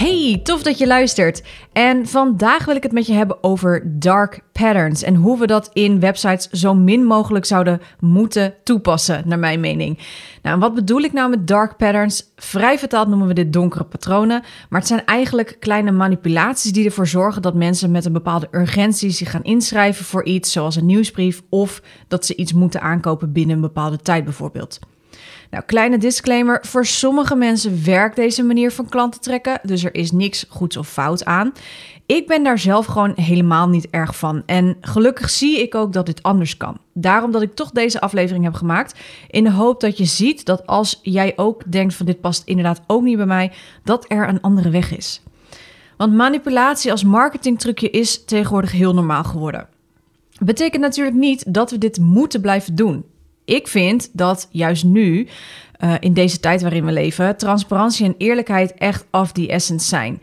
Hey, tof dat je luistert. En vandaag wil ik het met je hebben over dark patterns en hoe we dat in websites zo min mogelijk zouden moeten toepassen, naar mijn mening. Nou, wat bedoel ik nou met dark patterns? Vrij vertaald noemen we dit donkere patronen, maar het zijn eigenlijk kleine manipulaties die ervoor zorgen dat mensen met een bepaalde urgentie zich gaan inschrijven voor iets, zoals een nieuwsbrief, of dat ze iets moeten aankopen binnen een bepaalde tijd bijvoorbeeld. Nou, kleine disclaimer. Voor sommige mensen werkt deze manier van klanten trekken. Dus er is niks goeds of fout aan. Ik ben daar zelf gewoon helemaal niet erg van. En gelukkig zie ik ook dat dit anders kan. Daarom dat ik toch deze aflevering heb gemaakt. In de hoop dat je ziet dat als jij ook denkt van dit past inderdaad ook niet bij mij, dat er een andere weg is. Want manipulatie als marketingtrucje is tegenwoordig heel normaal geworden. Betekent natuurlijk niet dat we dit moeten blijven doen ik vind dat juist nu, uh, in deze tijd waarin we leven, transparantie en eerlijkheid echt of the essence zijn.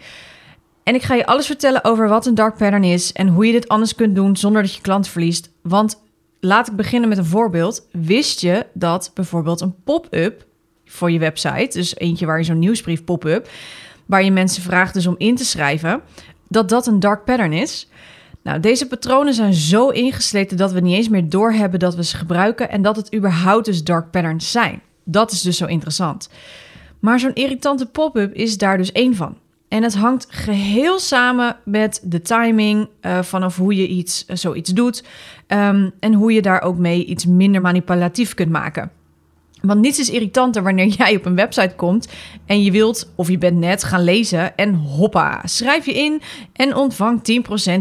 En ik ga je alles vertellen over wat een dark pattern is en hoe je dit anders kunt doen zonder dat je klant verliest. Want laat ik beginnen met een voorbeeld. Wist je dat bijvoorbeeld een pop-up voor je website, dus eentje waar je zo'n nieuwsbrief pop-up, waar je mensen vraagt dus om in te schrijven, dat dat een dark pattern is? Nou, deze patronen zijn zo ingesleten dat we niet eens meer doorhebben dat we ze gebruiken en dat het überhaupt dus dark patterns zijn. Dat is dus zo interessant. Maar zo'n irritante pop-up is daar dus één van. En het hangt geheel samen met de timing uh, vanaf hoe je iets, uh, zoiets doet um, en hoe je daar ook mee iets minder manipulatief kunt maken. Want niets is irritanter wanneer jij op een website komt en je wilt of je bent net gaan lezen en hoppa, schrijf je in en ontvang 10%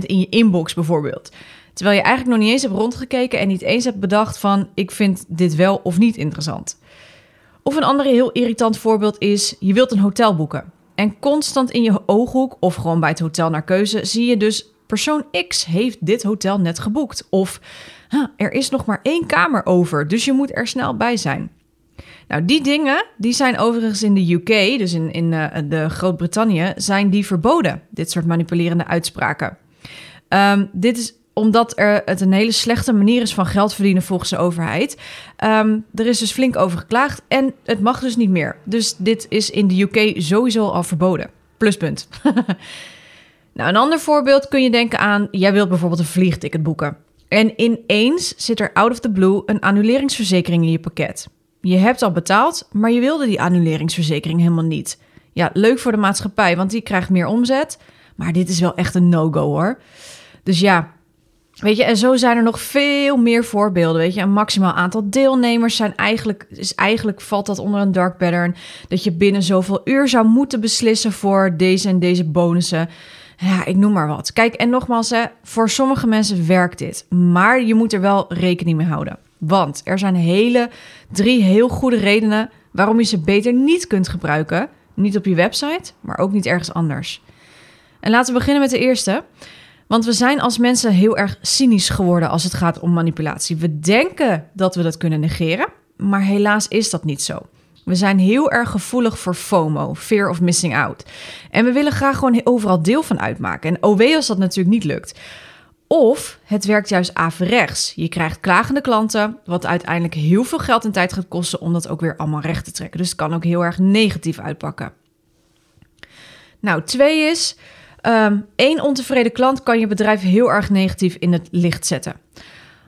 in je inbox bijvoorbeeld. Terwijl je eigenlijk nog niet eens hebt rondgekeken en niet eens hebt bedacht van ik vind dit wel of niet interessant. Of een ander heel irritant voorbeeld is je wilt een hotel boeken. En constant in je ooghoek of gewoon bij het hotel naar keuze zie je dus persoon X heeft dit hotel net geboekt. Of er is nog maar één kamer over, dus je moet er snel bij zijn. Nou, die dingen, die zijn overigens in de UK, dus in, in uh, de Groot-Brittannië, zijn die verboden. Dit soort manipulerende uitspraken. Um, dit is omdat er het een hele slechte manier is van geld verdienen volgens de overheid. Um, er is dus flink over geklaagd en het mag dus niet meer. Dus dit is in de UK sowieso al verboden. Pluspunt. nou, een ander voorbeeld kun je denken aan... jij wilt bijvoorbeeld een vliegticket boeken. En ineens zit er out of the blue een annuleringsverzekering in je pakket. Je hebt al betaald, maar je wilde die annuleringsverzekering helemaal niet. Ja, leuk voor de maatschappij, want die krijgt meer omzet. Maar dit is wel echt een no-go hoor. Dus ja, weet je, en zo zijn er nog veel meer voorbeelden. Weet je, een maximaal aantal deelnemers zijn eigenlijk, is eigenlijk valt dat onder een dark pattern. Dat je binnen zoveel uur zou moeten beslissen voor deze en deze bonussen. Ja, ik noem maar wat. Kijk, en nogmaals, hè, voor sommige mensen werkt dit. Maar je moet er wel rekening mee houden. Want er zijn hele drie heel goede redenen waarom je ze beter niet kunt gebruiken. Niet op je website, maar ook niet ergens anders. En laten we beginnen met de eerste. Want we zijn als mensen heel erg cynisch geworden als het gaat om manipulatie. We denken dat we dat kunnen negeren, maar helaas is dat niet zo. We zijn heel erg gevoelig voor FOMO, fear of missing out. En we willen graag gewoon overal deel van uitmaken. En OW als dat natuurlijk niet lukt. Of het werkt juist averechts. Je krijgt klagende klanten, wat uiteindelijk heel veel geld en tijd gaat kosten om dat ook weer allemaal recht te trekken. Dus het kan ook heel erg negatief uitpakken. Nou, twee is, um, één ontevreden klant kan je bedrijf heel erg negatief in het licht zetten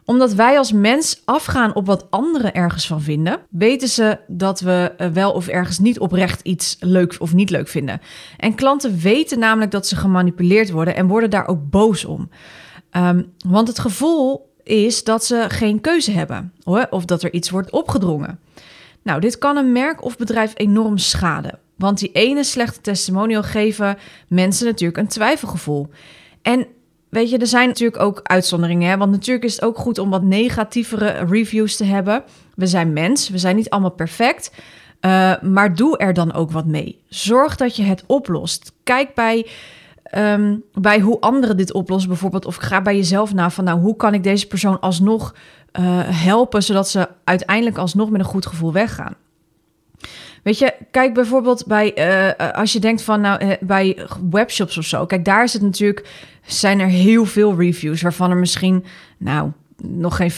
omdat wij als mens afgaan op wat anderen ergens van vinden, weten ze dat we eh, wel of ergens niet oprecht iets leuk of niet leuk vinden. En klanten weten namelijk dat ze gemanipuleerd worden en worden daar ook boos om. Um, want het gevoel is dat ze geen keuze hebben of dat er iets wordt opgedrongen. Nou, dit kan een merk of bedrijf enorm schaden. Want die ene slechte testimonial geven mensen natuurlijk een twijfelgevoel. En weet je, er zijn natuurlijk ook uitzonderingen. Hè? Want natuurlijk is het ook goed om wat negatievere reviews te hebben. We zijn mens, we zijn niet allemaal perfect. Uh, maar doe er dan ook wat mee. Zorg dat je het oplost. Kijk bij ehm, bij hoe anderen dit oplossen, bijvoorbeeld. Of ga bij jezelf na van, nou, hoe kan ik deze persoon alsnog uh, helpen, zodat ze uiteindelijk alsnog met een goed gevoel weggaan. Weet je, kijk bijvoorbeeld bij, uh, als je denkt van, nou, bij webshops of zo. Kijk, daar is het natuurlijk, zijn er heel veel reviews, waarvan er misschien, nou, nog geen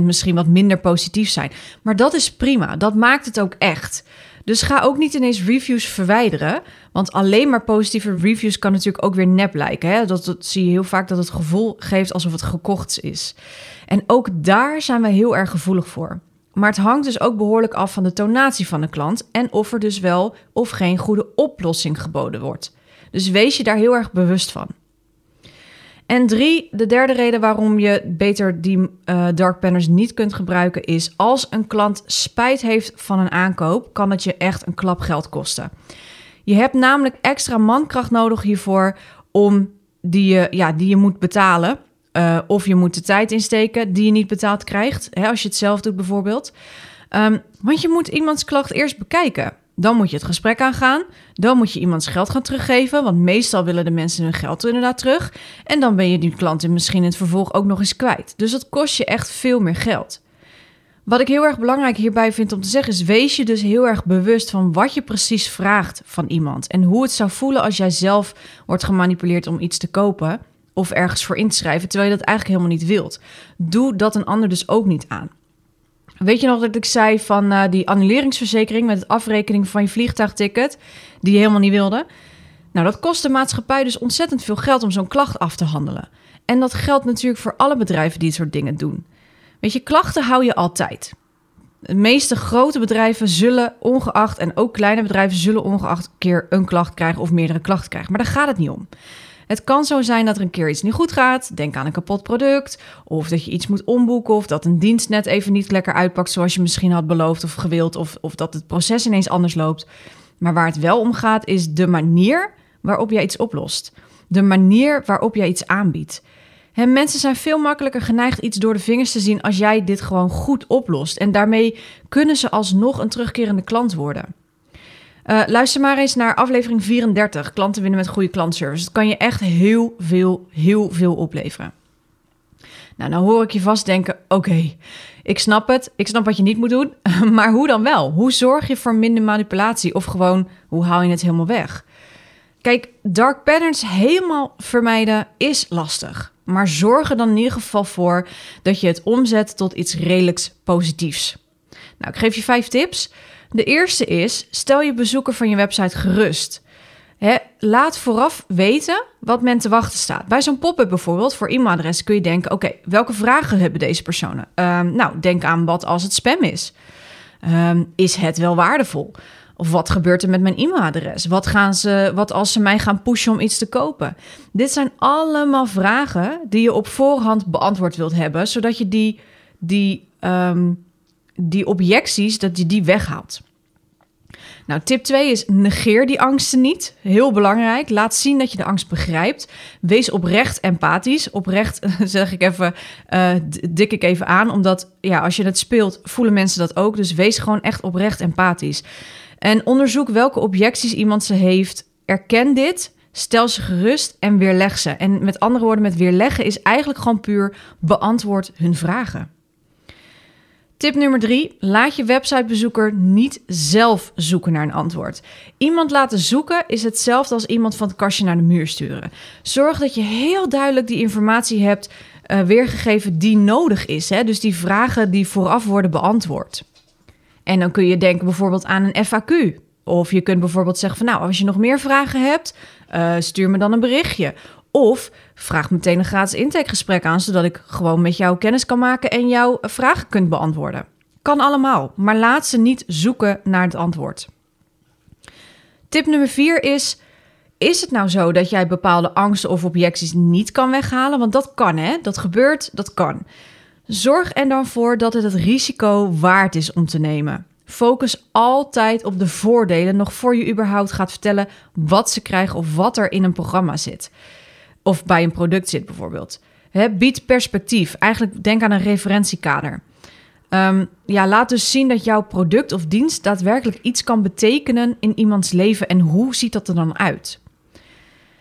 5%, misschien wat minder positief zijn. Maar dat is prima, dat maakt het ook echt. Dus ga ook niet ineens reviews verwijderen. Want alleen maar positieve reviews kan natuurlijk ook weer nep lijken. Hè? Dat, dat zie je heel vaak dat het gevoel geeft alsof het gekocht is. En ook daar zijn we heel erg gevoelig voor. Maar het hangt dus ook behoorlijk af van de tonatie van de klant en of er dus wel of geen goede oplossing geboden wordt. Dus wees je daar heel erg bewust van. En drie, de derde reden waarom je beter die uh, dark banners niet kunt gebruiken is als een klant spijt heeft van een aankoop, kan het je echt een klap geld kosten. Je hebt namelijk extra mankracht nodig hiervoor om die je, ja, die je moet betalen. Uh, of je moet de tijd insteken die je niet betaald krijgt, hè, als je het zelf doet bijvoorbeeld. Um, want je moet iemands klacht eerst bekijken. Dan moet je het gesprek aangaan. Dan moet je iemands geld gaan teruggeven. Want meestal willen de mensen hun geld inderdaad terug. En dan ben je die klanten misschien in het vervolg ook nog eens kwijt. Dus dat kost je echt veel meer geld. Wat ik heel erg belangrijk hierbij vind om te zeggen is: wees je dus heel erg bewust van wat je precies vraagt van iemand. En hoe het zou voelen als jij zelf wordt gemanipuleerd om iets te kopen of ergens voor in te schrijven, terwijl je dat eigenlijk helemaal niet wilt. Doe dat een ander dus ook niet aan. Weet je nog dat ik zei van uh, die annuleringsverzekering met het afrekening van je vliegtuigticket, die je helemaal niet wilde? Nou, dat kost de maatschappij dus ontzettend veel geld om zo'n klacht af te handelen. En dat geldt natuurlijk voor alle bedrijven die dit soort dingen doen. Weet je, klachten hou je altijd. De meeste grote bedrijven zullen ongeacht, en ook kleine bedrijven zullen ongeacht keer een klacht krijgen of meerdere klachten krijgen. Maar daar gaat het niet om. Het kan zo zijn dat er een keer iets niet goed gaat. Denk aan een kapot product. Of dat je iets moet omboeken. Of dat een dienst net even niet lekker uitpakt zoals je misschien had beloofd of gewild. Of, of dat het proces ineens anders loopt. Maar waar het wel om gaat, is de manier waarop jij iets oplost. De manier waarop jij iets aanbiedt. En mensen zijn veel makkelijker geneigd iets door de vingers te zien als jij dit gewoon goed oplost. En daarmee kunnen ze alsnog een terugkerende klant worden. Uh, luister maar eens naar aflevering 34, klanten winnen met goede klantservice. Dat kan je echt heel veel, heel veel opleveren. Nou, nou hoor ik je vast denken, oké, ik snap het, ik snap wat je niet moet doen, maar hoe dan wel? Hoe zorg je voor minder manipulatie of gewoon, hoe haal je het helemaal weg? Kijk, dark patterns helemaal vermijden is lastig. Maar zorg er dan in ieder geval voor dat je het omzet tot iets redelijks positiefs. Nou, ik geef je vijf tips. De eerste is: stel je bezoeker van je website gerust. laat vooraf weten wat men te wachten staat. Bij zo'n pop-up bijvoorbeeld voor e-mailadres kun je denken: oké, welke vragen hebben deze personen? Um, nou, denk aan wat als het spam is. Um, is het wel waardevol? Of wat gebeurt er met mijn e-mailadres? Wat, gaan ze, wat als ze mij gaan pushen om iets te kopen? Dit zijn allemaal vragen die je op voorhand beantwoord wilt hebben, zodat je die, die um, die objecties, dat je die weghaalt. Nou, tip 2 is negeer die angsten niet. Heel belangrijk. Laat zien dat je de angst begrijpt. Wees oprecht empathisch. Oprecht zeg ik even, uh, dik ik even aan. Omdat ja, als je het speelt, voelen mensen dat ook. Dus wees gewoon echt oprecht empathisch. En onderzoek welke objecties iemand ze heeft. Erken dit. Stel ze gerust en weerleg ze. En met andere woorden, met weerleggen is eigenlijk gewoon puur beantwoord hun vragen. Tip nummer drie: laat je websitebezoeker niet zelf zoeken naar een antwoord. Iemand laten zoeken is hetzelfde als iemand van het kastje naar de muur sturen. Zorg dat je heel duidelijk die informatie hebt uh, weergegeven die nodig is. Hè? Dus die vragen die vooraf worden beantwoord. En dan kun je denken bijvoorbeeld aan een FAQ. Of je kunt bijvoorbeeld zeggen van nou, als je nog meer vragen hebt, uh, stuur me dan een berichtje. Of vraag meteen een gratis intakegesprek aan, zodat ik gewoon met jou kennis kan maken en jouw vragen kunt beantwoorden. Kan allemaal, maar laat ze niet zoeken naar het antwoord. Tip nummer 4 is: is het nou zo dat jij bepaalde angsten of objecties niet kan weghalen? Want dat kan, hè? Dat gebeurt, dat kan. Zorg er dan voor dat het het risico waard is om te nemen. Focus altijd op de voordelen nog voor je überhaupt gaat vertellen wat ze krijgen of wat er in een programma zit of bij een product zit bijvoorbeeld. He, bied perspectief. Eigenlijk denk aan een referentiekader. Um, ja, laat dus zien dat jouw product of dienst daadwerkelijk iets kan betekenen in iemands leven en hoe ziet dat er dan uit?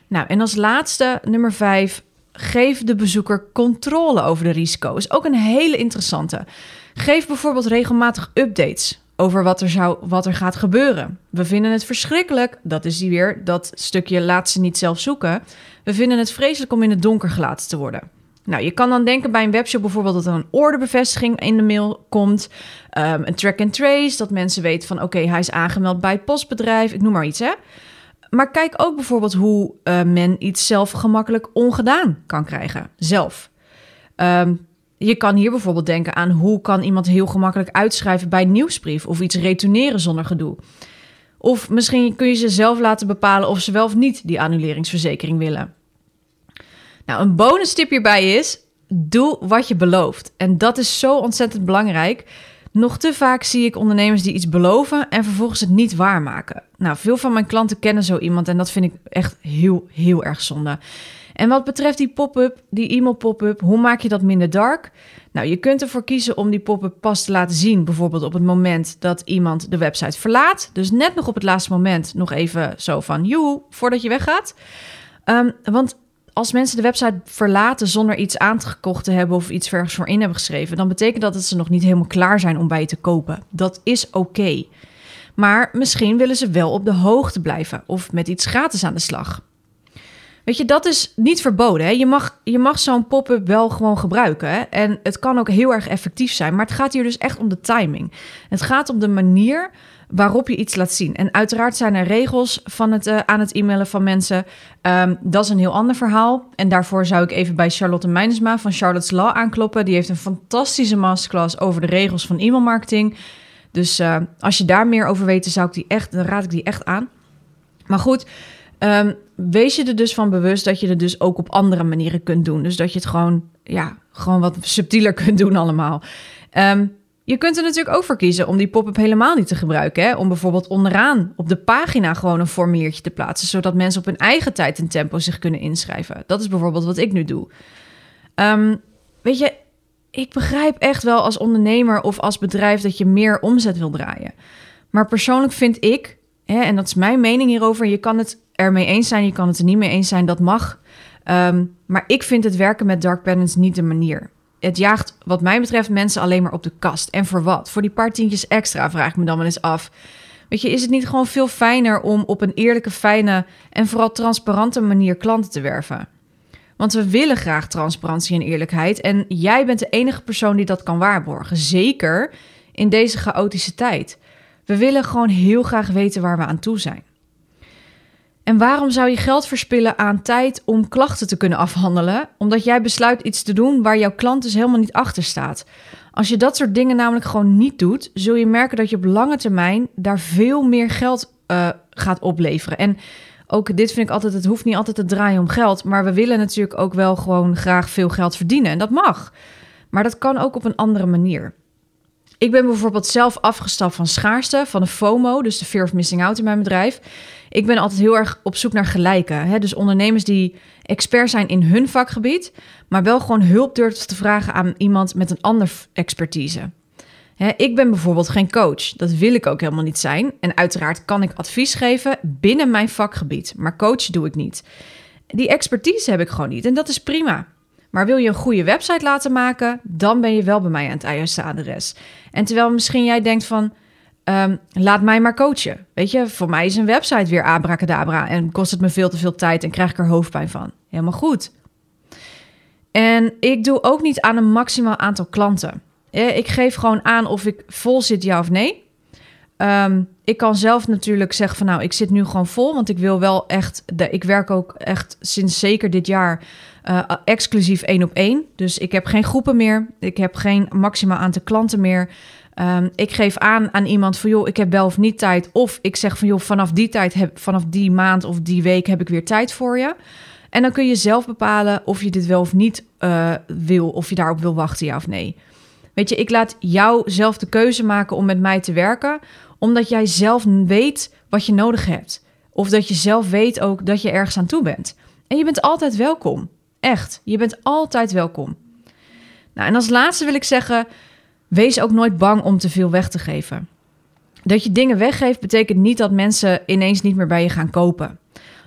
Nou, en als laatste, nummer 5, geef de bezoeker controle over de risico's. Ook een hele interessante. Geef bijvoorbeeld regelmatig updates over wat er, zou, wat er gaat gebeuren. We vinden het verschrikkelijk, dat is die weer, dat stukje laat ze niet zelf zoeken. We vinden het vreselijk om in het donker gelaten te worden. Nou, je kan dan denken bij een webshop bijvoorbeeld dat er een orderbevestiging in de mail komt. Um, een track and trace, dat mensen weten van oké, hij is aangemeld bij het postbedrijf, ik noem maar iets hè. Maar kijk ook bijvoorbeeld hoe uh, men iets zelf gemakkelijk ongedaan kan krijgen, zelf. Um, je kan hier bijvoorbeeld denken aan hoe kan iemand heel gemakkelijk uitschrijven bij een nieuwsbrief of iets retourneren zonder gedoe. Of misschien kun je ze zelf laten bepalen of ze wel of niet die annuleringsverzekering willen. Nou, een bonus tip hierbij is: doe wat je belooft. En dat is zo ontzettend belangrijk. Nog te vaak zie ik ondernemers die iets beloven en vervolgens het niet waarmaken. Nou, veel van mijn klanten kennen zo iemand en dat vind ik echt heel, heel erg zonde. En wat betreft die pop-up, die e-mail pop-up, hoe maak je dat minder dark? Nou, je kunt ervoor kiezen om die pop-up pas te laten zien, bijvoorbeeld op het moment dat iemand de website verlaat. Dus net nog op het laatste moment nog even zo van, joe, voordat je weggaat. Um, want als mensen de website verlaten zonder iets aangekocht te hebben of iets vergens voor in hebben geschreven, dan betekent dat dat ze nog niet helemaal klaar zijn om bij je te kopen. Dat is oké. Maar misschien willen ze wel op de hoogte blijven of met iets gratis aan de slag. Weet je, dat is niet verboden. Hè? Je mag, je mag zo'n pop-up wel gewoon gebruiken. Hè? En het kan ook heel erg effectief zijn. Maar het gaat hier dus echt om de timing. Het gaat om de manier waarop je iets laat zien. En uiteraard zijn er regels van het, uh, aan het e-mailen van mensen. Um, dat is een heel ander verhaal. En daarvoor zou ik even bij Charlotte Meinsma van Charlotte's Law aankloppen. Die heeft een fantastische masterclass over de regels van e-mailmarketing. Dus uh, als je daar meer over weet, zou ik die echt, dan raad ik die echt aan. Maar goed, um, wees je er dus van bewust dat je het dus ook op andere manieren kunt doen. Dus dat je het gewoon, ja, gewoon wat subtieler kunt doen allemaal. Um, je kunt er natuurlijk ook voor kiezen om die pop-up helemaal niet te gebruiken. Hè? Om bijvoorbeeld onderaan op de pagina gewoon een formuliertje te plaatsen, zodat mensen op hun eigen tijd en tempo zich kunnen inschrijven. Dat is bijvoorbeeld wat ik nu doe. Um, weet je, ik begrijp echt wel als ondernemer of als bedrijf dat je meer omzet wil draaien. Maar persoonlijk vind ik, hè, en dat is mijn mening hierover, je kan het ermee eens zijn, je kan het er niet mee eens zijn, dat mag. Um, maar ik vind het werken met dark patterns niet de manier het jaagt wat mij betreft mensen alleen maar op de kast. En voor wat? Voor die paar tientjes extra vraag ik me dan wel eens af. Weet je, is het niet gewoon veel fijner om op een eerlijke, fijne en vooral transparante manier klanten te werven? Want we willen graag transparantie en eerlijkheid. En jij bent de enige persoon die dat kan waarborgen. Zeker in deze chaotische tijd. We willen gewoon heel graag weten waar we aan toe zijn. En waarom zou je geld verspillen aan tijd om klachten te kunnen afhandelen, omdat jij besluit iets te doen waar jouw klant dus helemaal niet achter staat? Als je dat soort dingen namelijk gewoon niet doet, zul je merken dat je op lange termijn daar veel meer geld uh, gaat opleveren. En ook dit vind ik altijd, het hoeft niet altijd te draaien om geld, maar we willen natuurlijk ook wel gewoon graag veel geld verdienen. En dat mag. Maar dat kan ook op een andere manier. Ik ben bijvoorbeeld zelf afgestapt van schaarste, van de FOMO, dus de Fear of Missing Out in mijn bedrijf. Ik ben altijd heel erg op zoek naar gelijke. Hè? Dus ondernemers die expert zijn in hun vakgebied, maar wel gewoon hulp durven te vragen aan iemand met een ander expertise. Hè, ik ben bijvoorbeeld geen coach. Dat wil ik ook helemaal niet zijn. En uiteraard kan ik advies geven binnen mijn vakgebied, maar coach doe ik niet. Die expertise heb ik gewoon niet en dat is prima. Maar wil je een goede website laten maken, dan ben je wel bij mij aan het juiste adres. En terwijl misschien jij denkt van, um, laat mij maar coachen. Weet je, voor mij is een website weer abracadabra en kost het me veel te veel tijd en krijg ik er hoofdpijn van. Helemaal goed. En ik doe ook niet aan een maximaal aantal klanten. Ik geef gewoon aan of ik vol zit, ja of nee. Um, ik kan zelf natuurlijk zeggen van nou, ik zit nu gewoon vol, want ik wil wel echt, de, ik werk ook echt sinds zeker dit jaar uh, exclusief één op één. Dus ik heb geen groepen meer, ik heb geen maximaal aantal klanten meer. Um, ik geef aan aan iemand van joh, ik heb wel of niet tijd. Of ik zeg van joh, vanaf die tijd, heb, vanaf die maand of die week heb ik weer tijd voor je. En dan kun je zelf bepalen of je dit wel of niet uh, wil, of je daarop wil wachten, ja of nee. Weet je, ik laat jou zelf de keuze maken om met mij te werken, omdat jij zelf weet wat je nodig hebt. Of dat je zelf weet ook dat je ergens aan toe bent. En je bent altijd welkom. Echt, je bent altijd welkom. Nou, en als laatste wil ik zeggen, wees ook nooit bang om te veel weg te geven. Dat je dingen weggeeft betekent niet dat mensen ineens niet meer bij je gaan kopen.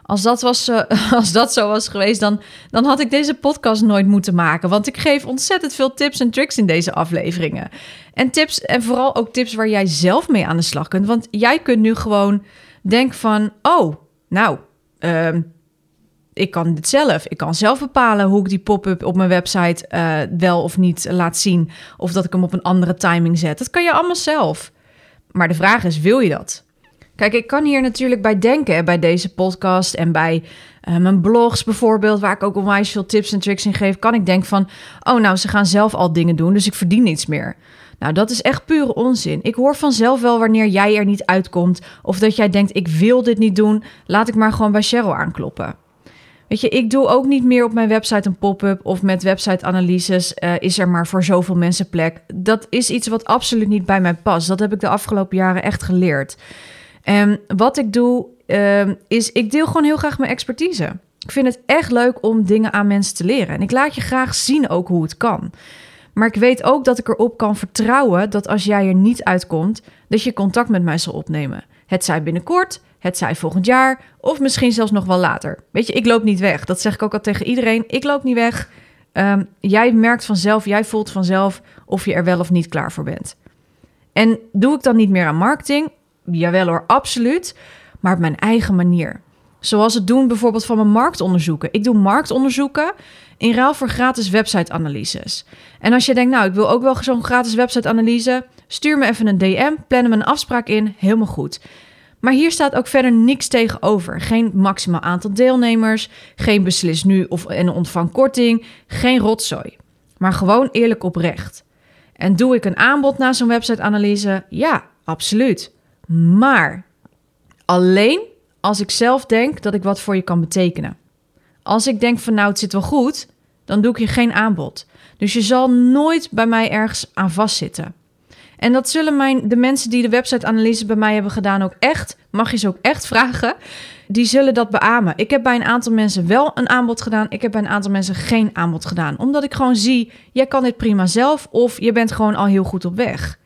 Als dat, was, uh, als dat zo was geweest, dan, dan had ik deze podcast nooit moeten maken. Want ik geef ontzettend veel tips en tricks in deze afleveringen. En tips, en vooral ook tips waar jij zelf mee aan de slag kunt. Want jij kunt nu gewoon denken van, oh, nou, uh, ik kan dit zelf. Ik kan zelf bepalen hoe ik die pop-up op mijn website uh, wel of niet laat zien. Of dat ik hem op een andere timing zet. Dat kan je allemaal zelf. Maar de vraag is, wil je dat? Kijk, ik kan hier natuurlijk bij denken, bij deze podcast en bij uh, mijn blogs bijvoorbeeld, waar ik ook onwijs veel tips en tricks in geef, kan ik denken van, oh nou, ze gaan zelf al dingen doen, dus ik verdien niets meer. Nou, dat is echt pure onzin. Ik hoor vanzelf wel wanneer jij er niet uitkomt of dat jij denkt, ik wil dit niet doen, laat ik maar gewoon bij Cheryl aankloppen. Weet je, ik doe ook niet meer op mijn website een pop-up of met website-analyses uh, is er maar voor zoveel mensen plek. Dat is iets wat absoluut niet bij mij past. Dat heb ik de afgelopen jaren echt geleerd. En wat ik doe, uh, is ik deel gewoon heel graag mijn expertise. Ik vind het echt leuk om dingen aan mensen te leren. En ik laat je graag zien ook hoe het kan. Maar ik weet ook dat ik erop kan vertrouwen dat als jij er niet uitkomt, dat je contact met mij zal opnemen. Het zij binnenkort, het zij volgend jaar of misschien zelfs nog wel later. Weet je, ik loop niet weg. Dat zeg ik ook al tegen iedereen. Ik loop niet weg. Um, jij merkt vanzelf, jij voelt vanzelf of je er wel of niet klaar voor bent. En doe ik dan niet meer aan marketing? Jawel hoor, absoluut. Maar op mijn eigen manier. Zoals het doen bijvoorbeeld van mijn marktonderzoeken. Ik doe marktonderzoeken in ruil voor gratis website-analyses. En als je denkt, nou, ik wil ook wel zo'n gratis website-analyse, stuur me even een DM, plan me een afspraak in, helemaal goed. Maar hier staat ook verder niks tegenover. Geen maximaal aantal deelnemers, geen beslis nu of en ontvang korting, geen rotzooi. Maar gewoon eerlijk oprecht. En doe ik een aanbod na zo'n website-analyse? Ja, absoluut. Maar alleen als ik zelf denk dat ik wat voor je kan betekenen. Als ik denk van nou, het zit wel goed, dan doe ik je geen aanbod. Dus je zal nooit bij mij ergens aan vastzitten. En dat zullen mijn, de mensen die de website-analyse bij mij hebben gedaan ook echt, mag je ze ook echt vragen, die zullen dat beamen. Ik heb bij een aantal mensen wel een aanbod gedaan, ik heb bij een aantal mensen geen aanbod gedaan. Omdat ik gewoon zie, jij kan dit prima zelf of je bent gewoon al heel goed op weg.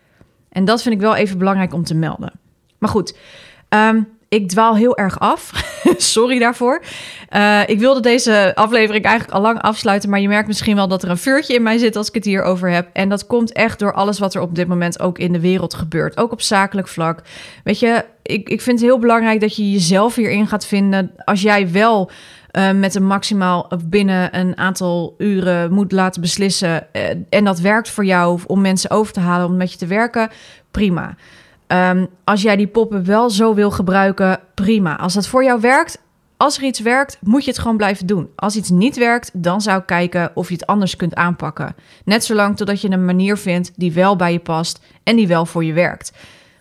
En dat vind ik wel even belangrijk om te melden. Maar goed, um, ik dwaal heel erg af. Sorry daarvoor. Uh, ik wilde deze aflevering eigenlijk al lang afsluiten. Maar je merkt misschien wel dat er een vuurtje in mij zit als ik het hier over heb. En dat komt echt door alles wat er op dit moment ook in de wereld gebeurt. Ook op zakelijk vlak. Weet je, ik, ik vind het heel belangrijk dat je jezelf hierin gaat vinden. Als jij wel. Uh, met een maximaal binnen een aantal uren moet laten beslissen. Uh, en dat werkt voor jou om mensen over te halen om met je te werken. Prima. Um, als jij die poppen wel zo wil gebruiken, prima. Als dat voor jou werkt, als er iets werkt, moet je het gewoon blijven doen. Als iets niet werkt, dan zou ik kijken of je het anders kunt aanpakken. Net zolang totdat je een manier vindt die wel bij je past en die wel voor je werkt.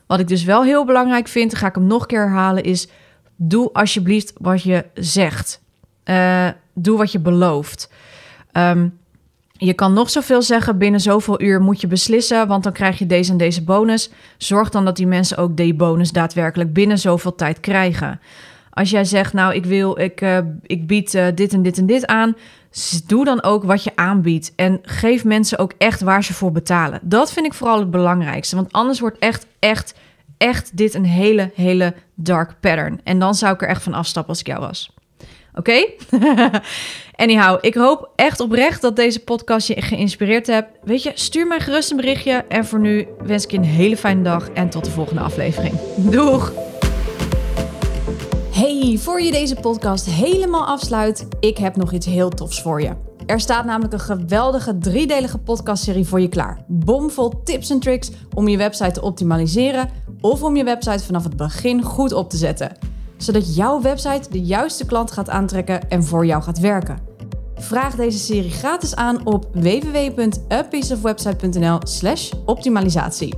Wat ik dus wel heel belangrijk vind, ga ik hem nog een keer herhalen, is doe alsjeblieft wat je zegt. Uh, doe wat je belooft. Um, je kan nog zoveel zeggen, binnen zoveel uur moet je beslissen, want dan krijg je deze en deze bonus. Zorg dan dat die mensen ook die bonus daadwerkelijk binnen zoveel tijd krijgen. Als jij zegt, nou, ik wil, ik, uh, ik bied uh, dit en dit en dit aan, doe dan ook wat je aanbiedt. En geef mensen ook echt waar ze voor betalen. Dat vind ik vooral het belangrijkste, want anders wordt echt, echt, echt dit een hele, hele dark pattern. En dan zou ik er echt van afstappen als ik jou was. Oké? Okay? Anyhow, ik hoop echt oprecht dat deze podcast je geïnspireerd hebt. Weet je, stuur mij gerust een berichtje. En voor nu wens ik je een hele fijne dag en tot de volgende aflevering. Doeg! Hey, voor je deze podcast helemaal afsluit, ik heb nog iets heel tofs voor je. Er staat namelijk een geweldige driedelige podcastserie voor je klaar. Bomvol tips en tricks om je website te optimaliseren of om je website vanaf het begin goed op te zetten zodat jouw website de juiste klant gaat aantrekken en voor jou gaat werken. Vraag deze serie gratis aan op www.apieceofwebsite.nl/optimalisatie.